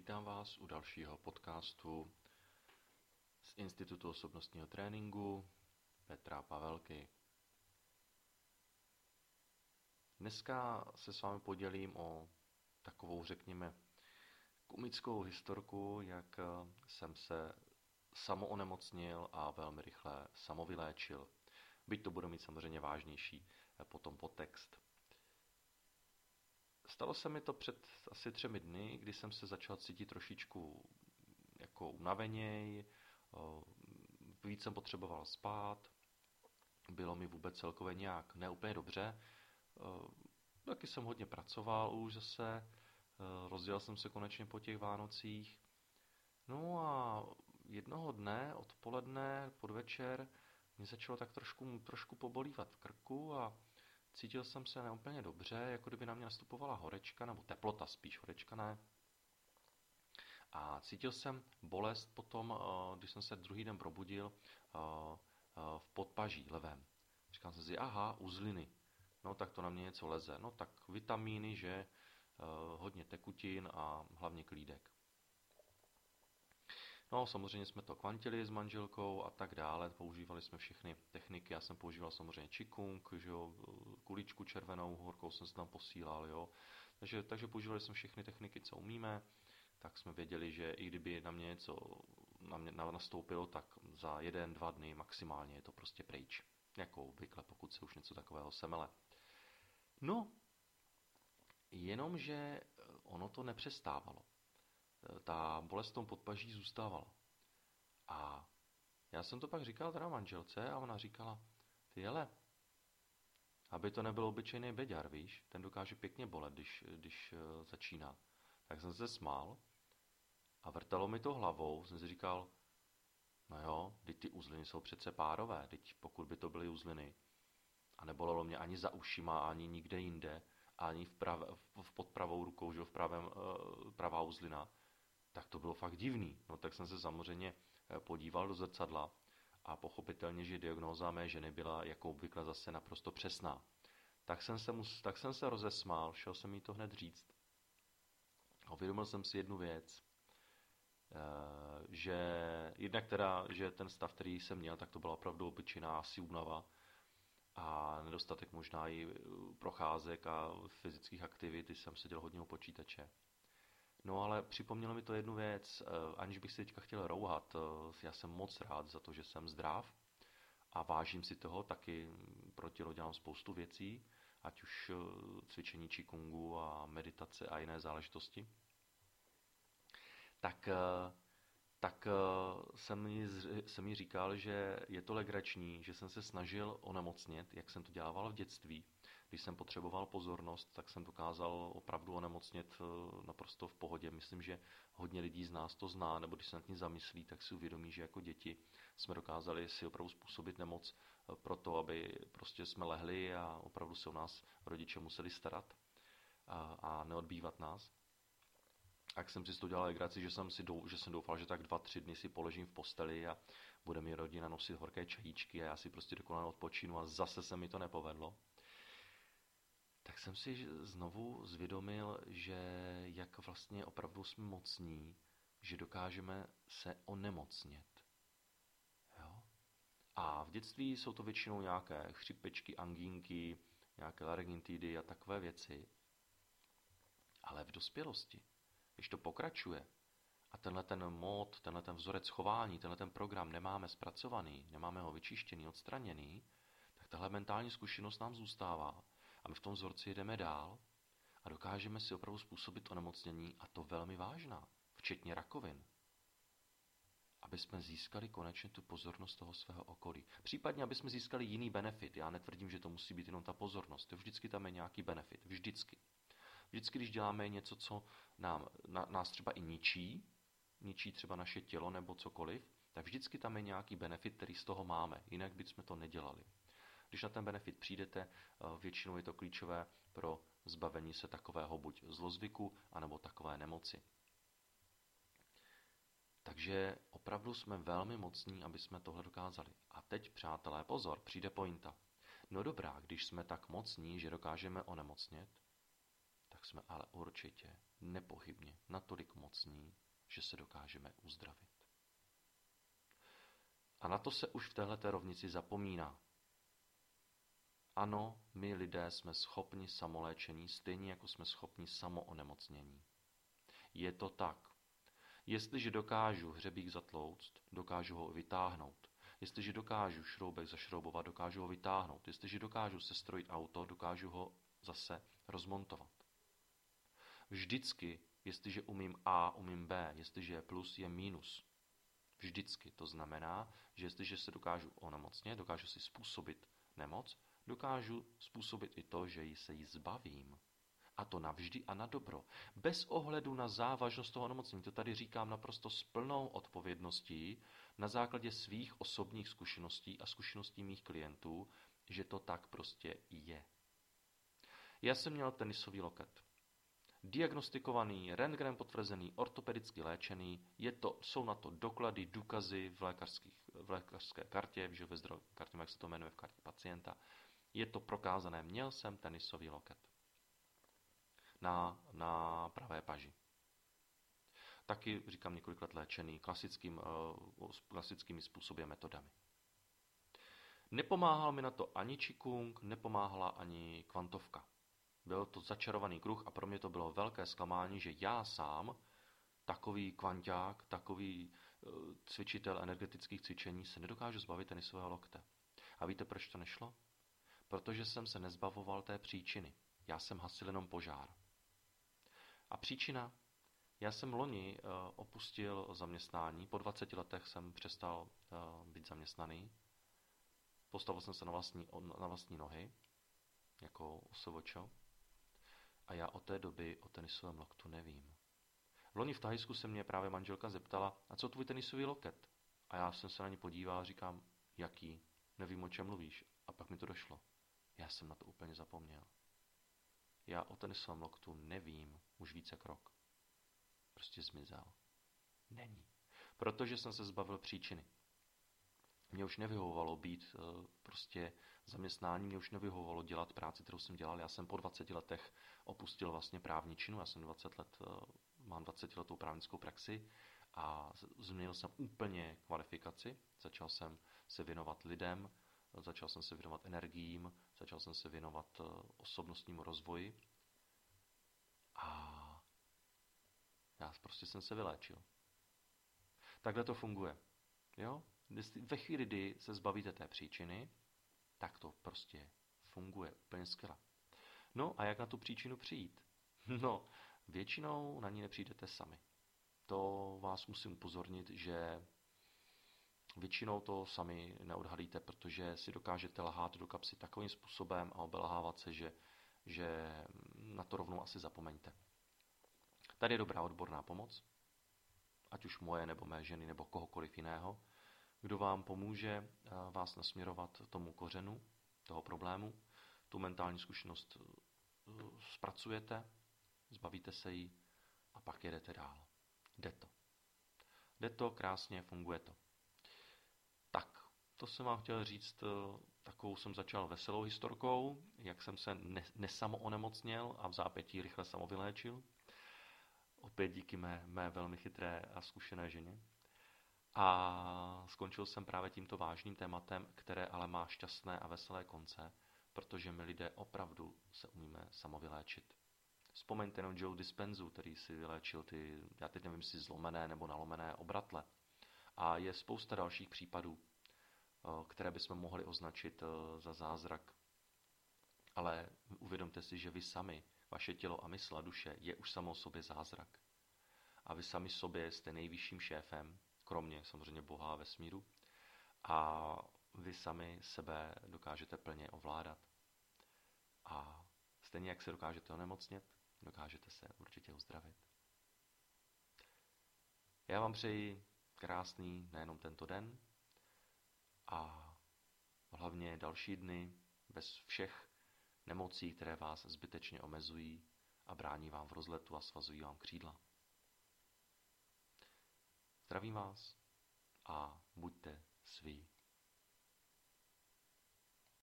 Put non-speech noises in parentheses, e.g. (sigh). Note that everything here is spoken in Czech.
Vítám vás u dalšího podcastu z Institutu osobnostního tréninku Petra Pavelky. Dneska se s vámi podělím o takovou, řekněme, komickou historku, jak jsem se samoonemocnil a velmi rychle samovyléčil. Byť to bude mít samozřejmě vážnější potom podtext. Stalo se mi to před asi třemi dny, kdy jsem se začal cítit trošičku jako unaveněj, víc jsem potřeboval spát, bylo mi vůbec celkově nějak neúplně dobře. Taky jsem hodně pracoval už zase, rozdělal jsem se konečně po těch Vánocích. No a jednoho dne, odpoledne, podvečer, mě začalo tak trošku, trošku pobolívat v krku a Cítil jsem se neúplně dobře, jako kdyby na mě nastupovala horečka, nebo teplota spíš, horečka ne. A cítil jsem bolest potom, eh, když jsem se druhý den probudil eh, eh, v podpaží levém. Říkal jsem si, aha, uzliny. No tak to na mě něco leze. No tak vitamíny, že hodně tekutin a hlavně klídek. No, samozřejmě jsme to kvantili s manželkou a tak dále. Používali jsme všechny techniky. Já jsem používal samozřejmě čikung, že jo, kuličku červenou, horkou jsem se tam posílal, jo. Takže, takže používali jsme všechny techniky, co umíme. Tak jsme věděli, že i kdyby na mě něco na mě nastoupilo, tak za jeden, dva dny maximálně je to prostě pryč. Jako obvykle, pokud se už něco takového semele. No, jenomže ono to nepřestávalo ta bolest v tom podpaží zůstávala. A já jsem to pak říkal teda manželce a ona říkala, ty jele, aby to nebyl obyčejný beďar, víš, ten dokáže pěkně bolet, když, když uh, začíná. Tak jsem se smál a vrtalo mi to hlavou, jsem si říkal, no jo, teď ty uzliny jsou přece párové, teď pokud by to byly uzliny a nebolelo mě ani za ušima, ani nikde jinde, ani v, prav, v pod pravou rukou, že v pravém, uh, pravá uzlina, tak to bylo fakt divný. No tak jsem se samozřejmě eh, podíval do zrcadla a pochopitelně, že diagnóza mé ženy byla jako obvykle zase naprosto přesná. Tak jsem se, mus, tak jsem se rozesmál, šel jsem jí to hned říct. A uvědomil jsem si jednu věc, eh, že jednak teda, že ten stav, který jsem měl, tak to byla opravdu obyčejná asi únava a nedostatek možná i eh, procházek a fyzických aktivit, jsem seděl hodně u počítače. No ale připomnělo mi to jednu věc, eh, aniž bych si teďka chtěl rouhat, eh, já jsem moc rád za to, že jsem zdrav a vážím si toho, taky pro tělo dělám spoustu věcí, ať už eh, cvičení čikungu a meditace a jiné záležitosti. Tak, tak jsem mi, jsem mi říkal, že je to legrační, že jsem se snažil onemocnit, jak jsem to dělával v dětství, když jsem potřeboval pozornost, tak jsem dokázal opravdu onemocnit eh, naprosto v pohodě. Myslím, že hodně lidí z nás to zná, nebo když se nad tím zamyslí, tak si uvědomí, že jako děti jsme dokázali si opravdu způsobit nemoc eh, pro to, aby prostě jsme lehli a opravdu se o nás rodiče museli starat a, a neodbývat nás. A jsem si to dělal legraci, že jsem, si dou, že jsem doufal, že tak dva, tři dny si položím v posteli a bude mi rodina nosit horké čajíčky a já si prostě dokonale odpočinu a zase se mi to nepovedlo tak jsem si znovu zvědomil, že jak vlastně opravdu jsme mocní, že dokážeme se onemocnět. Jo? A v dětství jsou to většinou nějaké chřipečky, angínky, nějaké laryngitídy a takové věci. Ale v dospělosti, když to pokračuje a tenhle ten mod, tenhle ten vzorec chování, tenhle ten program nemáme zpracovaný, nemáme ho vyčištěný, odstraněný, tak tahle mentální zkušenost nám zůstává a my v tom vzorci jdeme dál a dokážeme si opravdu způsobit onemocnění a to velmi vážná, včetně rakovin. Aby jsme získali konečně tu pozornost toho svého okolí. Případně, aby jsme získali jiný benefit. Já netvrdím, že to musí být jenom ta pozornost. To vždycky tam je nějaký benefit. Vždycky. Vždycky, když děláme něco, co nám, na, nás třeba i ničí, ničí třeba naše tělo nebo cokoliv, tak vždycky tam je nějaký benefit, který z toho máme. Jinak bychom to nedělali. Když na ten benefit přijdete, eh, většinou je to klíčové pro zbavení se takového buď zlozvyku, anebo takové nemoci. Takže opravdu jsme velmi mocní, aby jsme tohle dokázali. A teď, přátelé, pozor, přijde pointa. No dobrá, když jsme tak mocní, že dokážeme onemocnět, tak jsme ale určitě, nepochybně, natolik mocní, že se dokážeme uzdravit. A na to se už v této rovnici zapomíná. Ano, my lidé jsme schopni samoléčení, stejně jako jsme schopni samoonemocnění. Je to tak. Jestliže dokážu hřebík zatlouct, dokážu ho vytáhnout. Jestliže dokážu šroubek zašroubovat, dokážu ho vytáhnout. Jestliže dokážu sestrojit auto, dokážu ho zase rozmontovat. Vždycky, jestliže umím A, umím B, jestliže je plus, je minus. Vždycky. To znamená, že jestliže se dokážu onemocnit, dokážu si způsobit nemoc, dokážu způsobit i to, že ji se jí zbavím. A to navždy a na dobro. Bez ohledu na závažnost toho onemocnění. To tady říkám naprosto s plnou odpovědností na základě svých osobních zkušeností a zkušeností mých klientů, že to tak prostě je. Já jsem měl tenisový loket. Diagnostikovaný, rentgenem potvrzený, ortopedicky léčený, je to, jsou na to doklady, důkazy v, v lékařské kartě, že ve zdroj, kartě, jak se to jmenuje v kartě pacienta. Je to prokázané, měl jsem tenisový loket na, na pravé paži. Taky, říkám, několik let léčený klasickým, uh, klasickými způsoby a metodami. Nepomáhal mi na to ani Qigong, nepomáhala ani kvantovka. Byl to začarovaný kruh a pro mě to bylo velké zklamání, že já sám, takový kvanták, takový uh, cvičitel energetických cvičení, se nedokážu zbavit tenisového lokte. A víte, proč to nešlo? Protože jsem se nezbavoval té příčiny. Já jsem hasil jenom požár. A příčina? Já jsem loni uh, opustil zaměstnání, po 20 letech jsem přestal uh, být zaměstnaný. Postavil jsem se na vlastní, na vlastní nohy, jako osovočo. A já od té doby o tenisovém loktu nevím. Loni v Thajsku se mě právě manželka zeptala, a co tvůj tenisový loket? A já jsem se na ní podíval a říkám, jaký? Nevím, o čem mluvíš. A pak mi to došlo. Já jsem na to úplně zapomněl. Já o tenisovém loktu nevím už více krok. Prostě zmizel. Není. Protože jsem se zbavil příčiny. Mě už nevyhovovalo být uh, prostě zaměstnání, mě už nevyhovovalo dělat práci, kterou jsem dělal. Já jsem po 20 letech opustil vlastně právní činu, já jsem 20 let, uh, mám 20 letou právnickou praxi a změnil jsem úplně kvalifikaci. Začal jsem se věnovat lidem, začal jsem se věnovat energiím, začal jsem se věnovat uh, osobnostnímu rozvoji a já prostě jsem se vyléčil. Takhle to funguje. Jo? Ve chvíli, kdy se zbavíte té příčiny, tak to prostě funguje úplně skvěle. No a jak na tu příčinu přijít? (laughs) No, většinou na ní nepřijdete sami. To vás musím upozornit, že většinou to sami neodhalíte, protože si dokážete lhát do kapsy takovým způsobem a obelhávat se, že, že na to rovnou asi zapomeňte. Tady je dobrá odborná pomoc, ať už moje nebo mé ženy nebo kohokoliv jiného, kdo vám pomůže eh, vás nasměrovat tomu kořenu toho problému, tu mentální zkušenost eh, zpracujete, zbavíte se jí a pak jedete dál. Jde to. Jde to, krásně, funguje to. To jsem vám chtěl říct, eh, takovou jsem začal veselou historkou, jak jsem se nesamo onemocněl a v zápětí rychle samovyléčil. Opět díky mé, mé velmi chytré a zkušené ženě. A skončil jsem právě tímto vážným tématem, které ale má šťastné a veselé konce, protože my lidé opravdu se umíme samovyléčit. Vzpomeňte na Joe Dispenzu, který si vyléčil ty, já teď nevím, si zlomené nebo nalomené obratle. A je spousta dalších případů, které bychom mohli označit eh, za zázrak. Ale uvědomte si, že vy sami vaše tělo a mysl a duše je už samo sobě zázrak. A vy sami sobě jste nejvyšším šéfem, kromě samozřejmě Boha a vesmíru. A vy sami sebe dokážete plně ovládat. A stejně jak se dokážete onemocnit, dokážete se určitě uzdravit. Já vám přeji krásný nejenom tento den a hlavně další dny bez všech nemocí, které vás zbytečně omezují a brání vám v rozletu a svazují vám křídla. Zdravím vás a buďte svý.